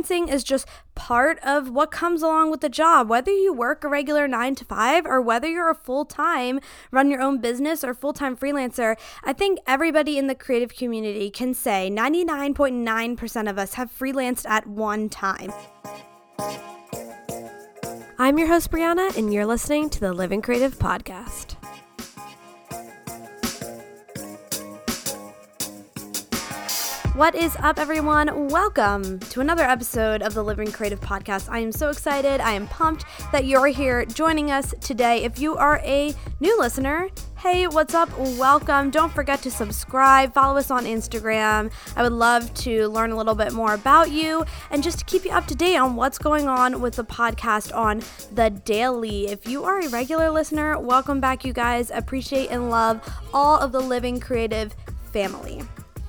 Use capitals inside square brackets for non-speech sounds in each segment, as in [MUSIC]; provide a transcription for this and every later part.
freelancing is just part of what comes along with the job. Whether you work a regular nine to five or whether you're a full time, run your own business or full time freelancer, I think everybody in the creative community can say 99.9% of us have freelanced at one time. I'm your host, Brianna, and you're listening to the Living Creative Podcast. What is up, everyone? Welcome to another episode of the Living Creative Podcast. I am so excited. I am pumped that you're here joining us today. If you are a new listener, Hey, what's up? Welcome. Don't forget to subscribe, follow us on Instagram. I would love to learn a little bit more about you and just to keep you up to date on what's going on with the podcast on the daily. If you are a regular listener, welcome back, you guys. Appreciate and love all of the Living Creative family.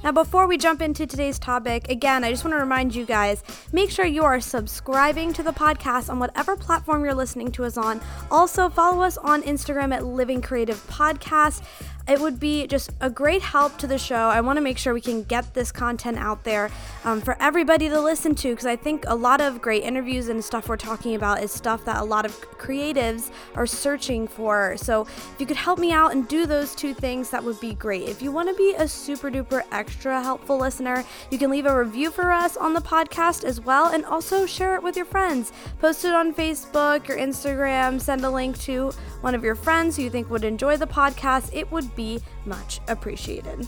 Now, before we jump into today's topic, again, I just want to remind you guys make sure you are subscribing to the podcast on whatever platform you're listening to us on. Also, follow us on Instagram at Living Creative Podcast. It would be just a great help to the show. I want to make sure we can get this content out there um, for everybody to listen to because I think a lot of great interviews and stuff we're talking about is stuff that a lot of creatives are searching for. So if you could help me out and do those two things, that would be great. If you want to be a super duper extra helpful listener, you can leave a review for us on the podcast as well and also share it with your friends. Post it on Facebook or Instagram, send a link to one of your friends who you think would enjoy the podcast. It would be much appreciated.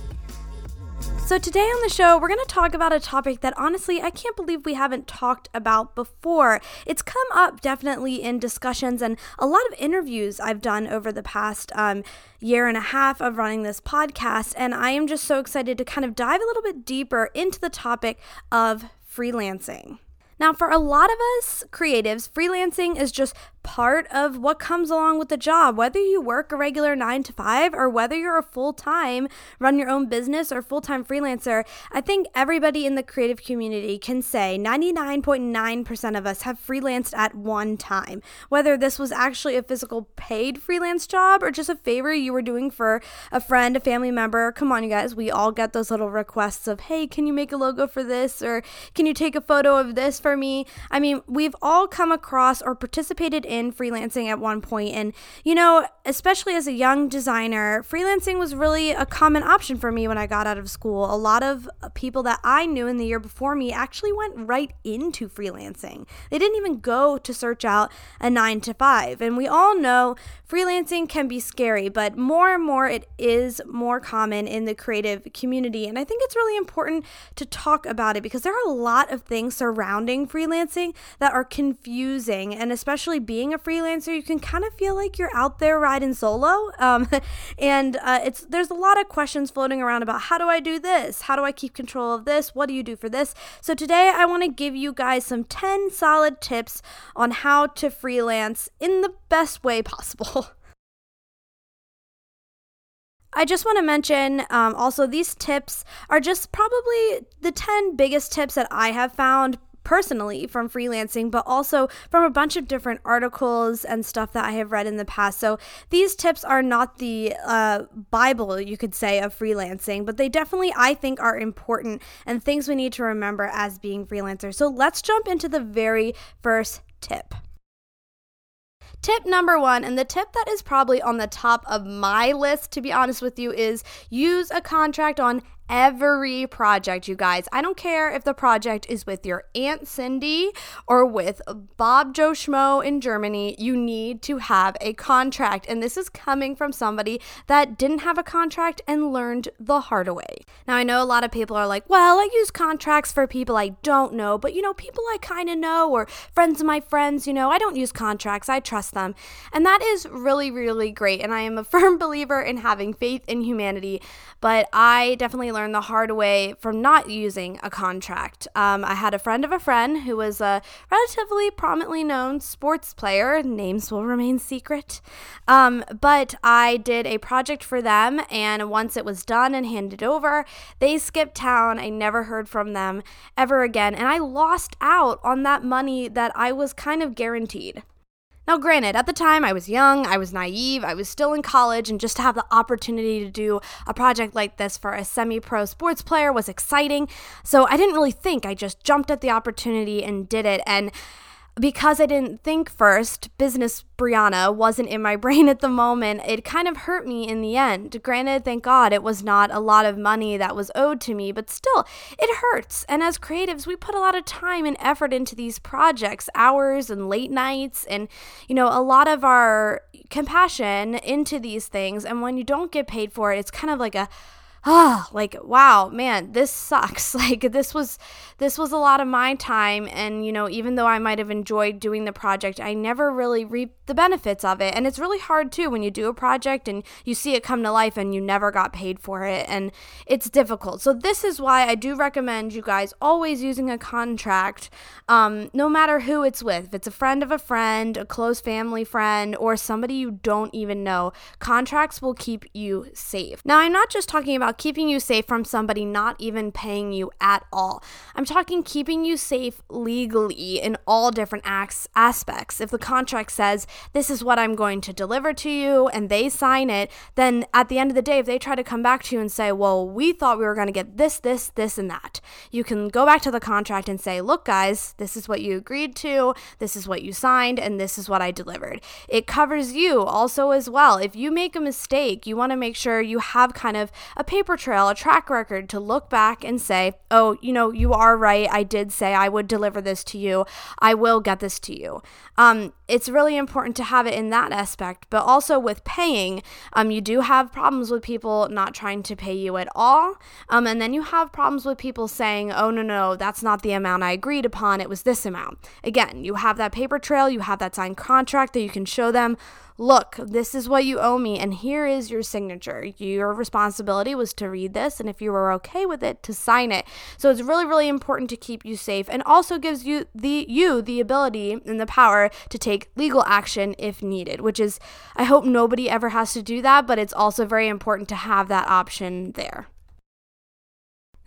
So, today on the show, we're going to talk about a topic that honestly I can't believe we haven't talked about before. It's come up definitely in discussions and a lot of interviews I've done over the past um, year and a half of running this podcast. And I am just so excited to kind of dive a little bit deeper into the topic of freelancing. Now, for a lot of us creatives, freelancing is just part of what comes along with the job. Whether you work a regular nine to five or whether you're a full time, run your own business or full time freelancer, I think everybody in the creative community can say 99.9% of us have freelanced at one time. Whether this was actually a physical paid freelance job or just a favor you were doing for a friend, a family member. Come on, you guys, we all get those little requests of, hey, can you make a logo for this? Or can you take a photo of this for me? I mean, we've all come across or participated in freelancing at one point and you know especially as a young designer freelancing was really a common option for me when i got out of school. A lot of people that i knew in the year before me actually went right into freelancing. They didn't even go to search out a 9 to 5 and we all know freelancing can be scary but more and more it is more common in the creative community and i think it's really important to talk about it because there are a lot of things surrounding freelancing that are confusing and especially being being a freelancer, you can kind of feel like you're out there riding solo. Um, [LAUGHS] and uh, it's there's a lot of questions floating around about how do I do this? How do I keep control of this? What do you do for this? So today I want to give you guys some 10 solid tips on how to freelance in the best way possible. [LAUGHS] I just want to mention um, also, these tips are just probably the 10 biggest tips that I have found personally from freelancing, but also from a bunch of different articles and stuff that I have read in the past. So these tips are not the uh, Bible, you could say, of freelancing, but they definitely, I think, are important and things we need to remember as being freelancers. So let's jump into the very first tip. Tip number one, and the tip that is probably on the top of my list, to be honest with you, is use a contract on every project, you guys. I don't care if the project is with your Aunt Cindy or with Bob Joe Schmo in Germany, you need to have a contract. And this is coming from somebody that didn't have a contract and learned the hard way. Now, I know a lot of people are like, well, I use contracts for people I don't know, but you know, people I kind of know or friends of my friends, you know, I don't use contracts, I trust them. And that is really, really great. And I am a [LAUGHS] firm believer in having faith in humanity, but I definitely learned the hard way from not using a contract. Um, I had a friend of a friend who was a relatively prominently known sports player. Names will remain secret. Um, but I did a project for them, and once it was done and handed over, they skipped town. I never heard from them ever again, and I lost out on that money that I was kind of guaranteed. Now, granted, at the time I was young, I was naive, I was still in college, and just to have the opportunity to do a project like this for a semi pro sports player was exciting. So I didn't really think, I just jumped at the opportunity and did it. And because I didn't think first, business Brianna wasn't in my [LAUGHS] brain at the moment. It kind of hurt me in the end. Granted, thank God it was not a lot of money that was owed to me, but still, it hurts. And as creatives, we put a lot of time and effort into these projects, hours and late nights, and, you know, a lot of our compassion into these things. And when you don't get paid for it, it's kind of like a, ah, like wow, man, this sucks. [LAUGHS] Like this was this was a lot of my time and you know, even though I might have enjoyed doing the project, I never really reaped the benefits of it. And it's really hard too when you do a project and you see it come to life and you never got paid for it and it's difficult. So this is why I do recommend you guys always using a contract um, no matter who it's with. If it's a friend of a friend, a close family friend, or somebody you don't even know, contracts will keep you safe. Now, I'm not just talking about about keeping you safe from somebody not even paying you at all. I'm talking keeping you safe legally in all different acts, aspects. If the contract says, this is what I'm going to deliver to you, and they sign it, then at the end of the day, if they try to come back to you and say, well, we thought we were going to get this, this, this, and that, you can go back to the contract and say, look, guys, this is what you agreed to, this is what you signed, and this is what I delivered. It covers you also as well. If you make a mistake, you want to make sure you have kind of a paper paper trail, a track record to look back and say, oh, you know, you are right. I did say I would deliver this to you. I will get this to you. Um, it's really important to have it in that aspect, but also with paying, um, you do have problems with people not trying to pay you at all. Um, and then you have problems with people saying, oh, no, no, that's not the amount I agreed upon. It was this amount. Again, you have that paper trail, you have that signed contract that you can show them look, this is what you owe me, and here is your signature. Your responsibility was to read this, and if you were okay with it, to sign it. So it's really, really important to keep you safe, and also gives you the you the ability and the power to take legal action if needed. Which is, I hope nobody ever has to do that, but it's also very important to have that option there.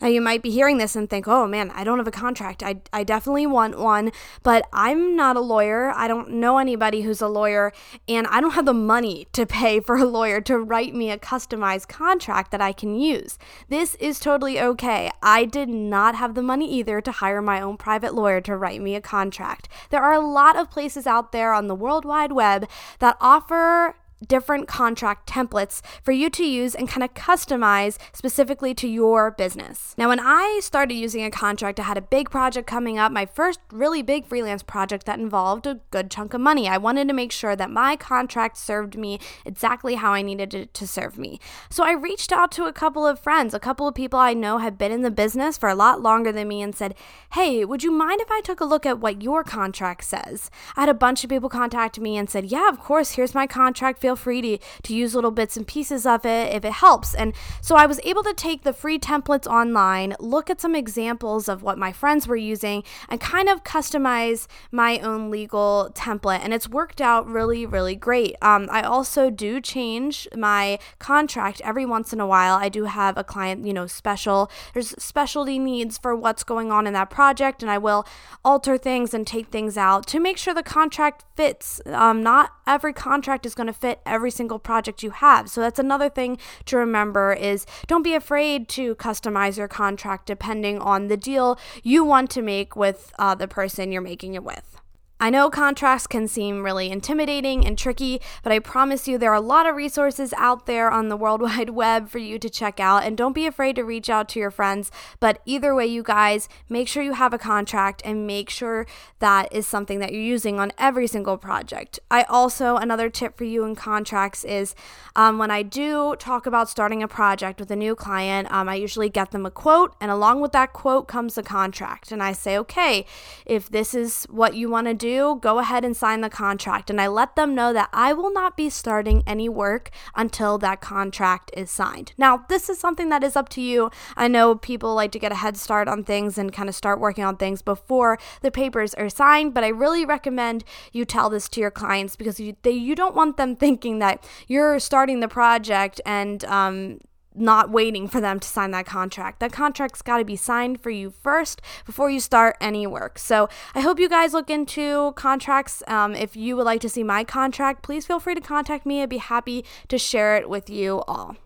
Now, you might be hearing this and think, oh man, I don't have a contract. I, I definitely want one, but I'm not a lawyer. I don't know anybody who's a lawyer, and I don't have the money to pay [LAUGHS] for a lawyer to write me a customized contract that I can use. This is totally okay. I did not have the money either to hire my own private lawyer to write me a contract. There are a lot of places out there on the World Wide Web that offer different contract templates for you to use and kind of customize specifically to your business. Now, when I started using a contract, I had a big project coming up, my first really big freelance project that involved a good chunk of money. I wanted to make sure that my contract served me exactly how I needed it to serve me. So I reached out to a couple of friends, a couple of people I know have been in the business for a lot longer than me, and said, Hey, would you mind if I took a look at what your contract says? I had a bunch of people contact me and said, Yeah, of course, here's my contract feel free to, to use little bits and pieces of it if it helps. And so I was able to take the free templates online, look at some examples of what my friends were using, and kind of customize my own legal template. And it's worked out really, really great. Um, I also do change my contract every once in a while. I do have a client, you know, special, there's specialty needs for what's going on in that project, and I will alter things and take things out to make sure the contract fits. Um, not every contract is going to fit every single project you have. So that's another thing to remember is don't be afraid to customize your contract depending on the deal you want to make with uh, the person you're making it with. I know contracts can seem really intimidating and tricky, but I promise you there are a lot of resources out there on the World [LAUGHS] Wide Web for you to check out. And don't be afraid to reach out to your friends. But either way, you guys, make sure you have a contract and make sure that is something that you're using on every single project. I also, another tip for you in contracts is um, when I do talk about starting a project with a new client, um, I usually get them a quote, and along with that quote comes a contract. And I say, okay, if this is what you want to do, do, go ahead and sign the contract. And I let them know that I will not be starting any work until that contract is signed. Now, this is something that is up to you. I know people like to get a head start on things and kind of start working on things before the papers are signed, but I really recommend you tell this to your clients because you, they, you don't want them thinking that you're starting the project and, um, not waiting for them to sign that contract. That contract's got to be signed for you first before you start any work. So I hope you guys look into contracts. Um, if you would like to see my contract, please feel free to contact me. I'd be happy to share it with you all.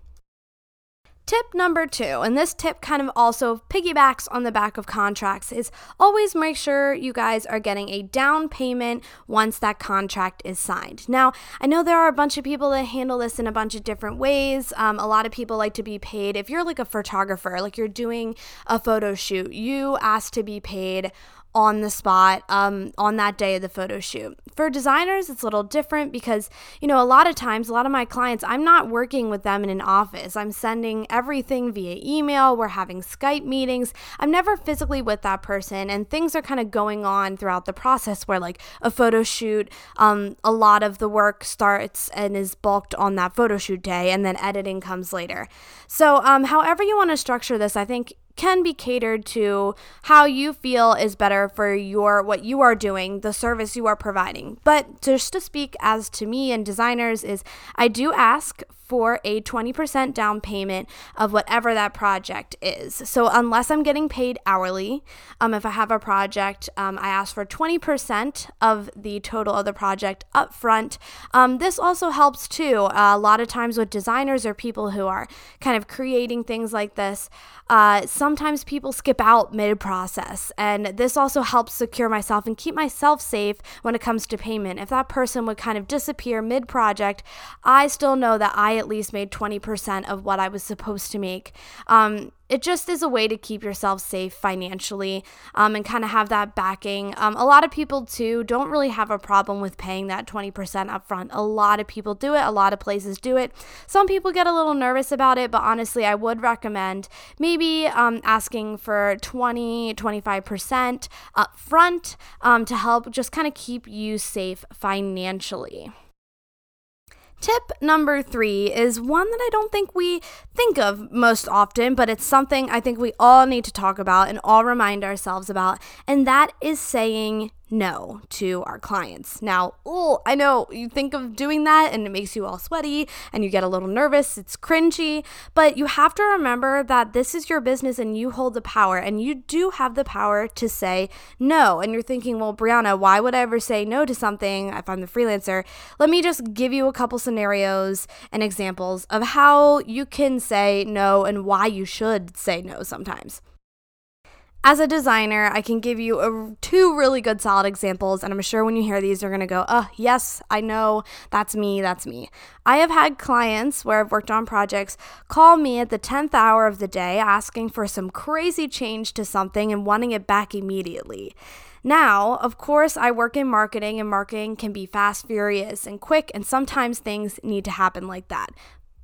Tip number two, and this tip kind of also piggybacks on the back of contracts, is always make sure you guys are getting a down payment once that contract is signed. Now, I know there are a bunch of people that handle this in a bunch of different ways. Um, a lot of people like to be paid. If you're like a photographer, like you're doing a photo shoot, you ask to be paid on the spot um, on that day of the photo shoot. For designers, it's a little different because, you know, a lot of times, a lot of my clients, I'm not working with them in an office. I'm sending everything via email. We're having Skype meetings. I'm never physically with that person, and things are kind of going on throughout the process where, like, a photo shoot, um, a lot of the work starts and is bulked on that photo shoot day, and then editing comes later. So, um, however you want to structure this, I think can be catered to how you feel is better for your what you are doing, the service you are providing. But just to speak as to me and designers is I do ask for a 20% down payment of whatever that project is. So, unless I'm getting paid hourly, um, if I have a project, um, I ask for 20% of the total of the project up front. Um, this also helps too. Uh, a lot of times with designers or people who are kind of creating things like this, uh, sometimes people skip out mid process. And this also helps secure myself and keep myself safe when it comes to payment. If that person would kind of disappear mid project, I still know that I at least made 20% of what I was supposed to make. Um, it just is a way to keep yourself safe financially um, and kind of have that backing. Um, a lot of people, too, don't really have a problem with paying that 20% upfront. A lot of people do it, a lot of places do it. Some people get a little nervous about it, but honestly, I would recommend maybe um, asking for 20, 25% upfront um, to help just kind of keep you safe financially. Tip number three is one that I don't think we think of most often, but it's something I think we all need to talk about and all remind ourselves about, and that is saying no to our clients. Now, oh, I know you think of doing that and it makes you all sweaty and you get a little nervous, it's cringy, but you have to remember that this is your business and you hold the power and you do have the power to say no. And you're thinking, well, Brianna, why would I ever say no to something if I'm the freelancer? Let me just give you a couple scenarios and examples of how you can say no and why you should say no sometimes. As a designer, I can give you a, two really good solid examples, and I'm sure when you hear these, you're gonna go, oh, yes, I know, that's me, that's me. I have had clients where I've worked on projects call me at the 10th hour of the day asking for some crazy change to something and wanting it back immediately. Now, of course, I work in marketing, and marketing can be fast, furious, and quick, and sometimes things need to happen like that.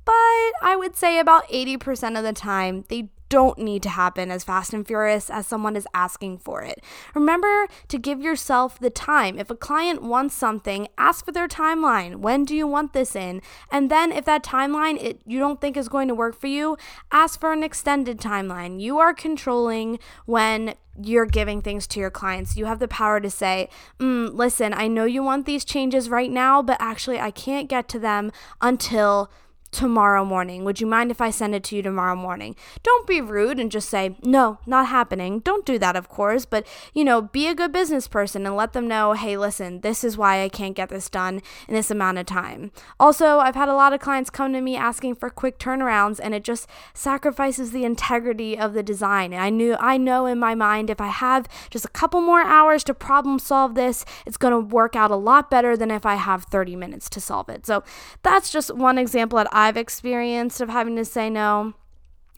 But I would say about 80% of the time, they don't need to happen as fast and furious as someone is asking for it. Remember to give yourself the time. If a client wants something, ask for their timeline. When do you want this in? And then if that timeline it you don't think is going to work for you, ask for an extended timeline. You are controlling when you're giving things to your clients. You have the power to say, mm, listen, I know you want these changes right now, but actually I can't get to them until tomorrow morning. Would you mind if I send it to you tomorrow morning? Don't be rude and just say, no, not happening. Don't do that, of course, but, you know, be a good business person and let them know, hey, listen, this is why I can't get this done in this amount of time. Also, I've had a lot of clients come to me asking for quick turnarounds and it just sacrifices the integrity of the design. And I knew, I know in my mind, if I have just a couple more hours to problem solve this, it's going to work out a lot better than if I have 30 minutes to solve it. So that's just one example that I've experienced of having to say no.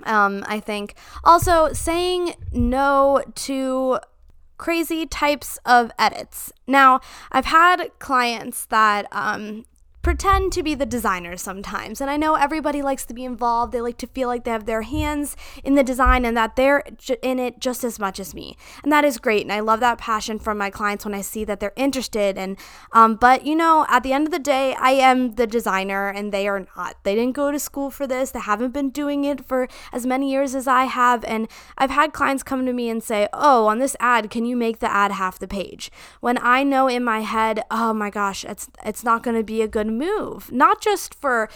Um, I think also saying no to crazy types of edits. Now, I've had clients that um, pretend to be the designer sometimes. And I know everybody likes to be involved. They like to feel like they have their hands in the design and that they're in it just as much as me. And that is great. And I love that passion from my clients when I see that they're interested. And, um, but you know, at the end of the day, I am the designer and they are not. They didn't go to school for this. They haven't been doing it for as many years as I have. And I've had clients come to me and say, Oh, on this ad, can you make the ad half the page? When I know in my head, oh my gosh, it's, it's not going to be a good move, not just for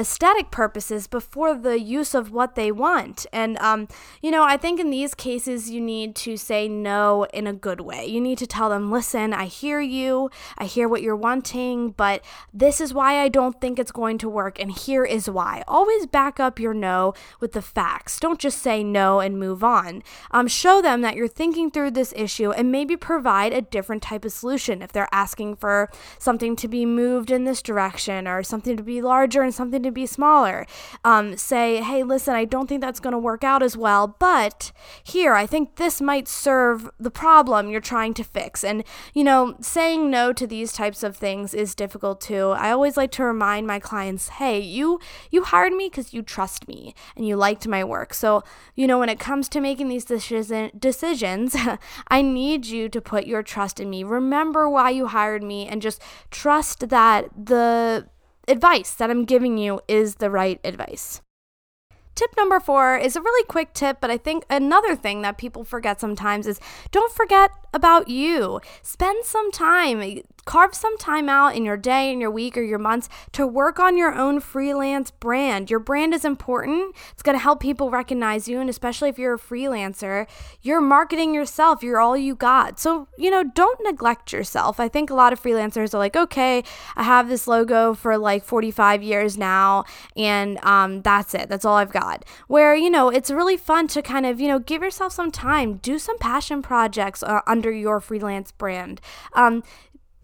aesthetic purposes before the use of what they want. And, um, you know, I think in these cases, you need to say no in a good way. You need to tell them, listen, I hear you, I hear what you're wanting, but this is why I don't think it's going to work, and here is why. Always back up your no with the facts. Don't just say no and move on. Um, show them that you're thinking through this issue and maybe provide a different type of solution if they're asking for something to be moved in this direction or something to be larger and something to be smaller. Um, say, hey, listen, I don't think that's going to work out as well, but here, I think this might serve the problem you're trying to fix. And, you know, saying no to these types of things is difficult too. I always like to remind my clients, hey, you you hired me because you trust me and you liked my work. So, you know, when it comes to making these decision, decisions, [LAUGHS] I need you to put your trust in me. Remember why you hired me and just trust that the advice that I'm giving you is the right advice. Tip number four is a really quick tip, but I think another thing that people forget sometimes is don't forget about you. Spend some time, carve some time out in your day, in your week, or your months to work on your own freelance brand. Your brand is important. It's going to help people recognize you, and especially if you're a freelancer, you're marketing yourself. You're all you got. So, you know, don't neglect yourself. I think a lot of freelancers are like, okay, I have this logo for like 45 years now, and um, that's it. That's all I've got. Where, you know, it's really fun to kind of, you know, give yourself some time, do some passion projects uh, under your freelance brand. Um,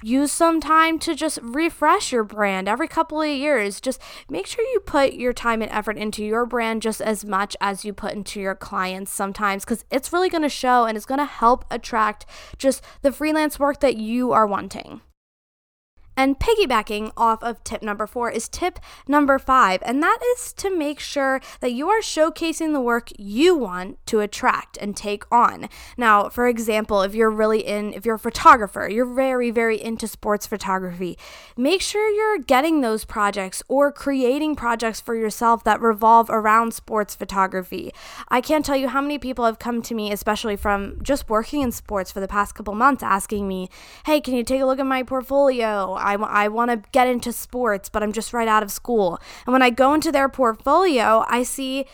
use some time to just refresh your brand every couple of years. Just make sure you put your time and effort into your brand just as much as you put into your clients sometimes because it's really going to show and it's going to help attract just the freelance work that you are wanting. And piggybacking off of tip number four is tip number five, and that is to make sure that you are showcasing the work you want to attract and take on. Now, for example, if you're really in, if you're a photographer, you're very, very into sports photography, make sure you're getting those projects or creating projects for yourself that revolve around sports photography. I can't tell you how many people have come to me, especially from just working in sports for the past couple months, asking me, hey, can you take a look at my portfolio? I, I want to get into sports, but I'm just right out of school. And when I go into their portfolio, I see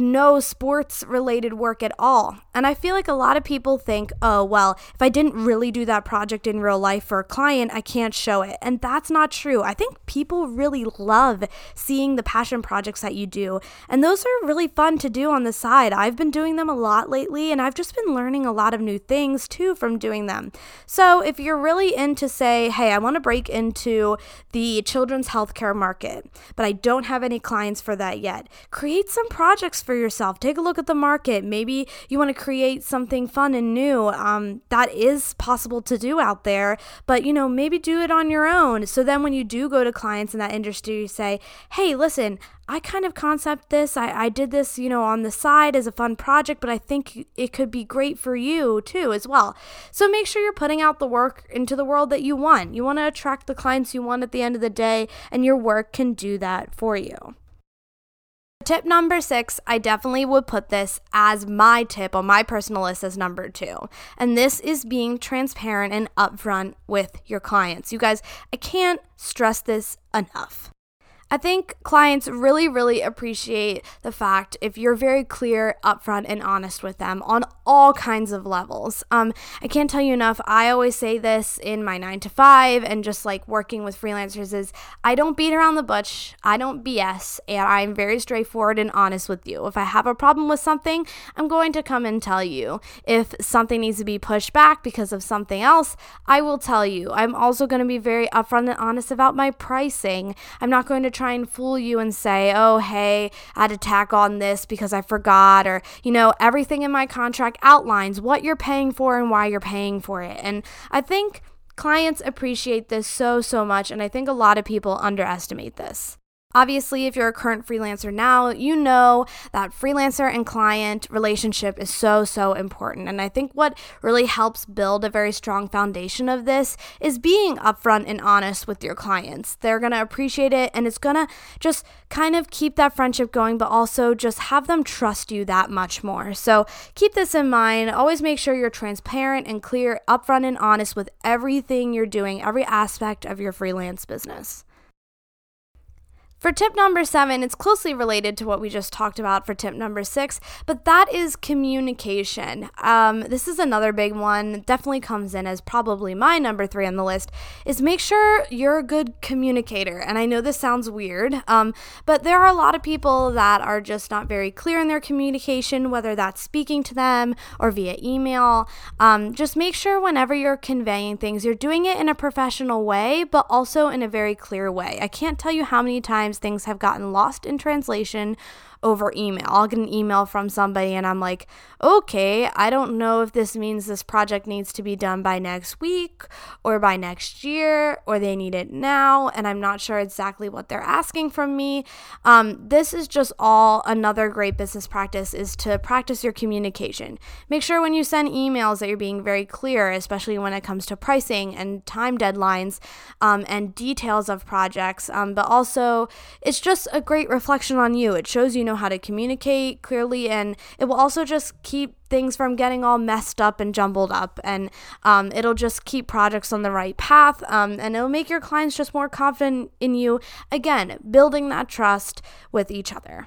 no sports related work at all. And I feel like a lot of people think, oh, well, if I didn't really do that project in real life for a client, I can't show it. And that's not true. I think people really love seeing the passion projects that you do. And those are really fun to do on the side. I've been doing them a lot lately, and I've just been learning a lot of new things too from doing them. So if you're really into, say, hey, I want to break into the children's healthcare market, but I don't have any clients for that yet, create some projects for yourself. Take a look at the market. Maybe you want to create something fun and new. Um, that is possible to do out there, but you know, maybe do it on your own. So then when you do go to clients in that industry, you say, hey, listen, I kind of concept this. I, I did this, you know, on the side as a fun project, but I think it could be great for you too, as well. So make sure you're putting out the work into the world that you want. You want to attract the clients you want at the end of the day, and your work can do that for you. Tip number six, I definitely would put this as my tip on my personal list as number two. And this is being transparent and upfront with your clients. You guys, I can't stress this enough. I think clients really, really appreciate the fact if you're very clear, upfront, and honest with them on all kinds of levels. Um, I can't tell you enough. I always say this in my nine to five and just like working with freelancers is I don't beat around the bush, I don't BS, and I'm very straightforward and honest with you. If I have a problem with something, I'm going to come and tell you. If something needs to be pushed back because of something else, I will tell you. I'm also going to be very upfront and honest about my pricing. I'm not going to try and fool you and say, oh, hey, I had to tack on this because I forgot, or, you know, everything in my contract outlines what you're paying for and why you're paying for it. And I think clients appreciate this so, so much. And I think a lot of people underestimate this. Obviously, if you're a current freelancer now, you know that freelancer and client relationship is so, so important. And I think what really helps build a very strong foundation of this is being upfront and honest with your clients. They're going to appreciate it and it's going to just kind of keep that friendship going, but also just have them trust you that much more. So keep this in mind. Always make sure you're transparent and clear, upfront and honest with everything you're doing, every aspect of your freelance business. For tip number seven, it's closely related to what we just talked about for tip number six, but that is communication. Um, this is another big one, definitely comes in as probably my number three on the list, is make sure you're a good communicator. And I know this sounds weird, um, but there are a lot of people that are just not very clear in their communication, whether that's speaking to them or via email. Um, just make sure whenever you're conveying things, you're doing it in a professional way, but also in a very clear way. I can't tell you how many times times things have gotten lost in translation over email. I'll get an email from somebody and I'm like, okay, I don't know if this means this project needs to be done by next week or by next year or they need it now. And I'm not sure exactly what they're asking from me. Um, this is just all another great business practice is to practice your communication. Make sure when you send emails that you're being very clear, especially when it comes to pricing and time deadlines um, and details of projects. Um, but also, it's just a great reflection on you. It shows you know how to communicate clearly, and it will also just keep things from getting all messed up and jumbled up. And um, it'll just keep projects on the right path, um, and it'll make your clients just more confident in you. Again, building that trust with each other.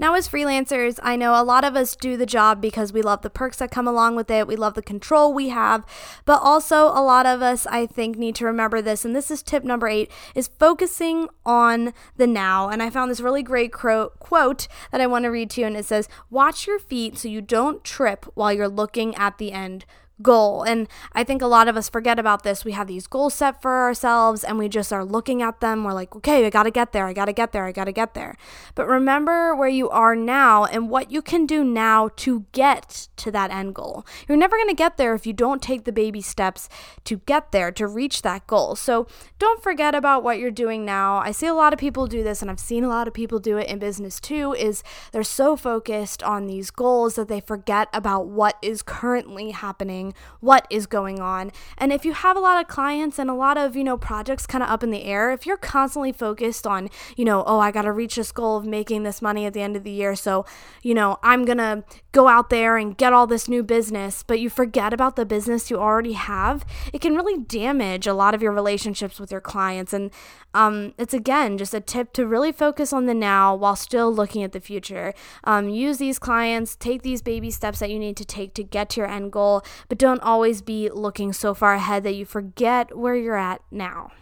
Now, as freelancers, I know a lot of us do the job because we love the perks that come along with it. We love the control we have. But also, a lot of us, I think, need to remember this. And this is tip number eight is focusing on the now. And I found this really great cro- quote that I want to read to you. And it says, Watch your feet so you don't trip while you're looking at the end goal. And I think a lot of us forget about this. We have these goals set for ourselves and we just are looking at them. We're like, okay, I got to get there. I got to get there. I got to get there. But remember where you are now and what you can do now to get to that end goal. You're never going to get there if you don't take the baby steps to get there, to reach that goal. So don't forget about what you're doing now. I see a lot of people do this and I've seen a lot of people do it in business too is they're so focused on these goals that they forget about what is currently happening what is going on. And if you have a lot of clients and a lot of, you know, projects kind of up in the air, if you're constantly focused on, you know, oh, I got to reach this goal of making this money at the end of the year. So, you know, I'm going to go out there and get all this new business, but you forget about the business you already have, it can really damage a lot of your relationships with your clients. And um, it's again just a tip to really focus on the now while still looking at the future. Um, use these clients, take these baby steps that you need to take to get to your end goal, but don't always be looking so far ahead that you forget where you're at now.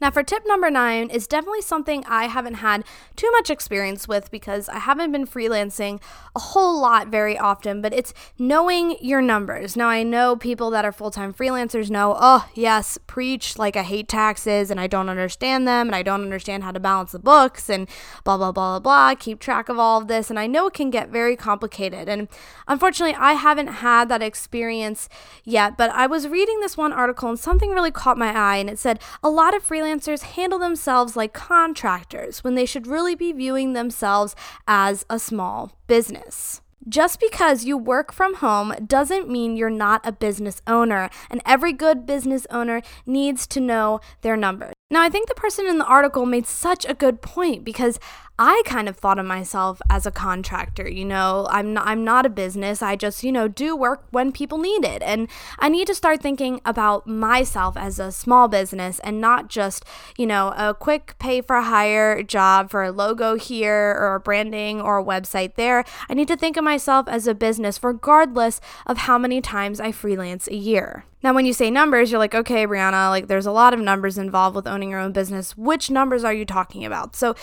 Now, for tip number nine, is definitely something I haven't had too much experience with because I haven't been freelancing a whole lot very often, but it's knowing your numbers. Now, I know people that are full time freelancers know, oh, yes, preach, like I hate taxes and I don't understand them and I don't understand how to balance the books and blah, blah, blah, blah, blah, keep track of all of this. And I know it can get very complicated. And unfortunately, I haven't had that experience yet, but I was reading this one article and something really caught my eye and it said a lot of freelancers freelancers handle themselves like contractors when they should really be viewing themselves as a small business. Just because you work from home doesn't mean you're not a business owner, and every good business owner needs to know their numbers. Now, I think the person in the article made such a good point because I kind of thought of myself as a contractor, you know. I'm not I'm not a business. I just, you know, do work when people need it. And I need to start thinking about myself as a small business and not just, you know, a quick pay for hire job for a logo here or a branding or a website there. I need to think of myself as a business regardless of how many times I freelance a year. Now, when you say numbers, you're like, okay, Brianna, like there's a lot of numbers involved with owning your own business. Which numbers are you talking about? So,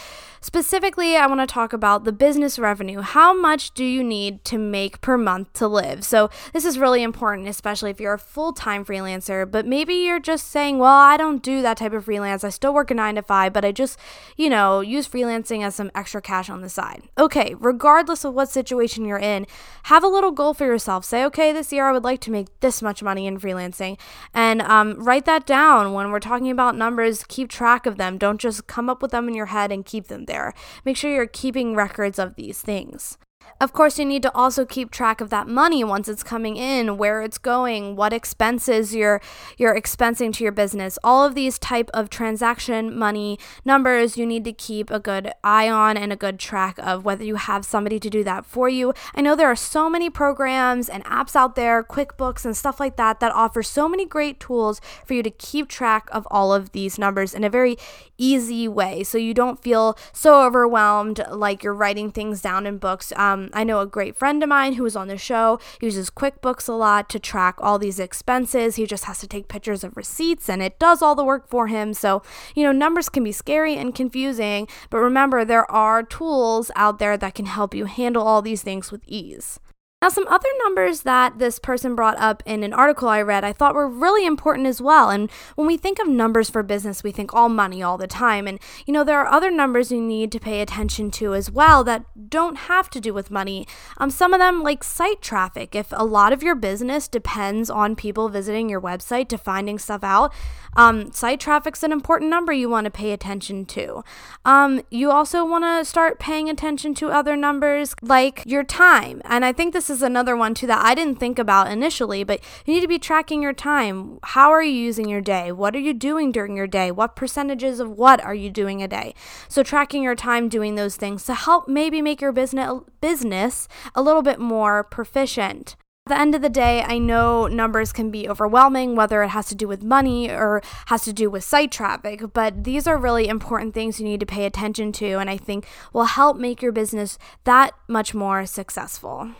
specifically, I want to talk about the business revenue. How much do you need to make per month to live? So, this is really important, especially if you're a full time freelancer, but maybe you're just saying, well, I don't do that type of freelance. I still work a nine to five, but I just, you know, use freelancing as some extra cash on the side. Okay, regardless of what situation you're in, have a little goal for yourself. Say, okay, this year I would like to make this much money in freelancing financing. And um, write that down when we're talking about numbers. Keep track of them. Don't just come up with them in your head and keep them there. Make sure you're keeping records of these things. Of course, you need to also keep track of that money once it's coming in, where it's going, what expenses you're you're expensing to your business. All of these type of transaction money numbers you need to keep a good eye on and a good track of whether you have somebody to do that for you. I know there are so many programs and apps out there, QuickBooks and stuff like that that offer so many great tools for you to keep track of all of these numbers in a very easy way so you don't feel so overwhelmed like you're writing things down in books. Um, Um, I know a great friend of mine who was on the show uses QuickBooks a lot to track all these expenses. He just has to take pictures of receipts and it does all the work for him. So, you know, numbers can be scary and confusing, but remember, there are tools out there that can help you handle all these things with ease. Now, some other numbers that this person brought up in an article I read I thought were really important as well. And when we think of numbers for business, we think all money all the time. And, you know, there are other numbers you need to pay attention to as well that don't have to do with money. Um, some of them, like site traffic. If a lot of your business depends on people visiting your website to finding stuff out, um, site traffic's an important number you want to pay attention to. Um, you also want to start paying attention to other numbers like your time. And I think this is another one too that I didn't think about initially, but you need to be tracking your time. How are you using your day? What are you doing during your day? What percentages of what are you doing a day? So tracking your time doing those things to help maybe make your business business a little bit more proficient. At the end of the day, I know numbers can be overwhelming, whether it has to do with money or has to do with site traffic, but these are really important things you need to pay attention to, and I think will help make your business that much more successful.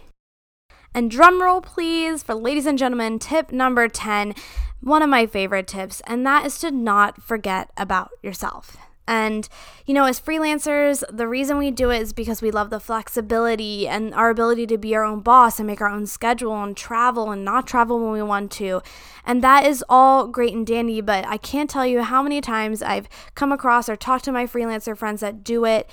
And drum roll, please, for ladies and gentlemen, tip number 10, one of my favorite tips, and that is to not forget about yourself. And, you know, as freelancers, the reason we do it is because we love the flexibility and our ability to be our own boss and make our own schedule and travel and not travel when we want to. And that is all great and dandy, but I can't tell you how many times I've come across or talked to my freelancer friends that do it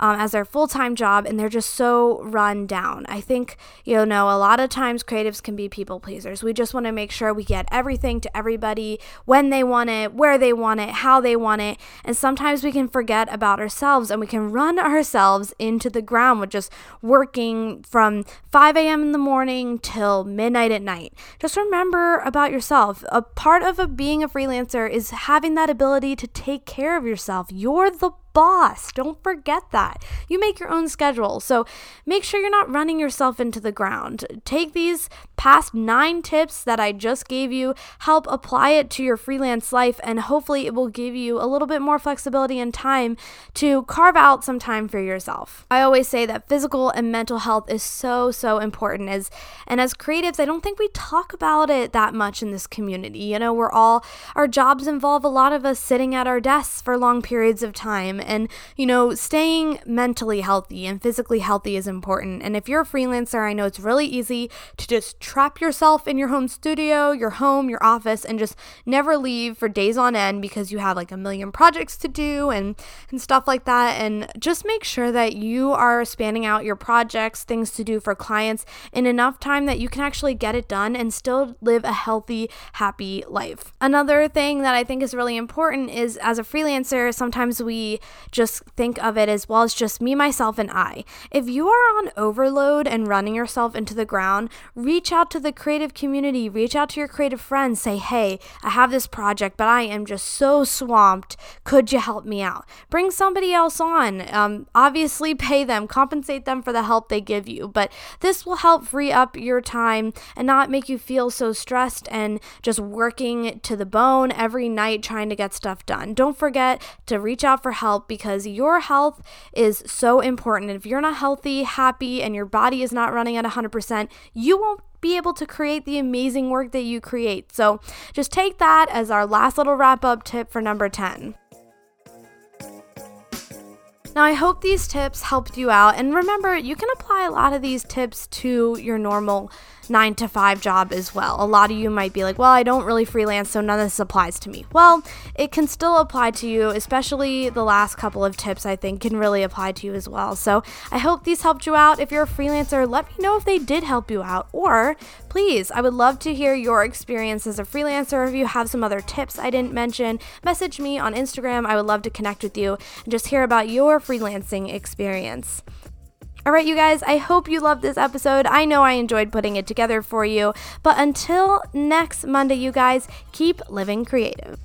um, as their full time job and they're just so run down. I think, you know, a lot of times creatives can be people pleasers. We just want to make sure we get everything to everybody when they want it, where they want it, how they want it. And sometimes we can forget about ourselves and we can run ourselves into the ground with just working from 5 a.m. in the morning till midnight at night. Just remember about yourself. A part of a, being a freelancer is having that ability to take care of yourself. You're the boss. Don't forget that. You make your own schedule. So make sure you're not running yourself into the ground. Take these past nine tips that I just gave you, help apply it to your freelance life, and hopefully it will give you a little bit more flexibility and time to carve out some time for yourself. I always say that physical and mental health is so, so important as and as creatives, I don't think we talk about it that much in this community. You know, we're all our jobs involve a lot of us sitting at our desks for long periods of time and, you know, staying mentally healthy and physically healthy is important. And if you're a freelancer, I know it's really easy to just trap yourself in your home studio, your home, your office, and just never leave for days on end because you have like a million projects to do and, and stuff like that. And just make sure that you are spanning out your projects, things to do for clients in enough time that you can actually get it done and still live a healthy, happy life. Another thing that I think is really important is as a freelancer, sometimes we just think of it as well as just me, myself, and I. If you are on overload and running yourself into the ground, reach out to the creative community, reach out to your creative friends, say, hey, I have this project, but I am just so swamped. Could you help me out? Bring somebody else on. Um, obviously, pay them, compensate them for the help they give you, but this will help free up your time and not make you feel so stressed and just working to the bone every night trying to get stuff done. Don't forget to reach out for help because your health is so important. If you're not healthy, happy, and your body is not running at 100%, you won't be able to create the amazing work that you create. So just take that as our last little wrap up tip for number 10. Now, I hope these tips helped you out. And remember, you can apply a lot of these tips to your normal nine to five job as well. A lot of you might be like, well, I don't really freelance, so none of this applies to me. Well, it can still apply to you, especially the last couple of tips I think can really apply to you as well. So I hope these helped you out. If you're a freelancer, let me know if they did help you out. Or please, I would love to hear your experience as a freelancer. If you have some other tips I didn't mention, message me on Instagram. I would love to connect with you and just hear about freelancing experience. All right, you guys, I hope you loved this episode. I know I enjoyed putting it together for you. But until next Monday, you guys, keep living creative.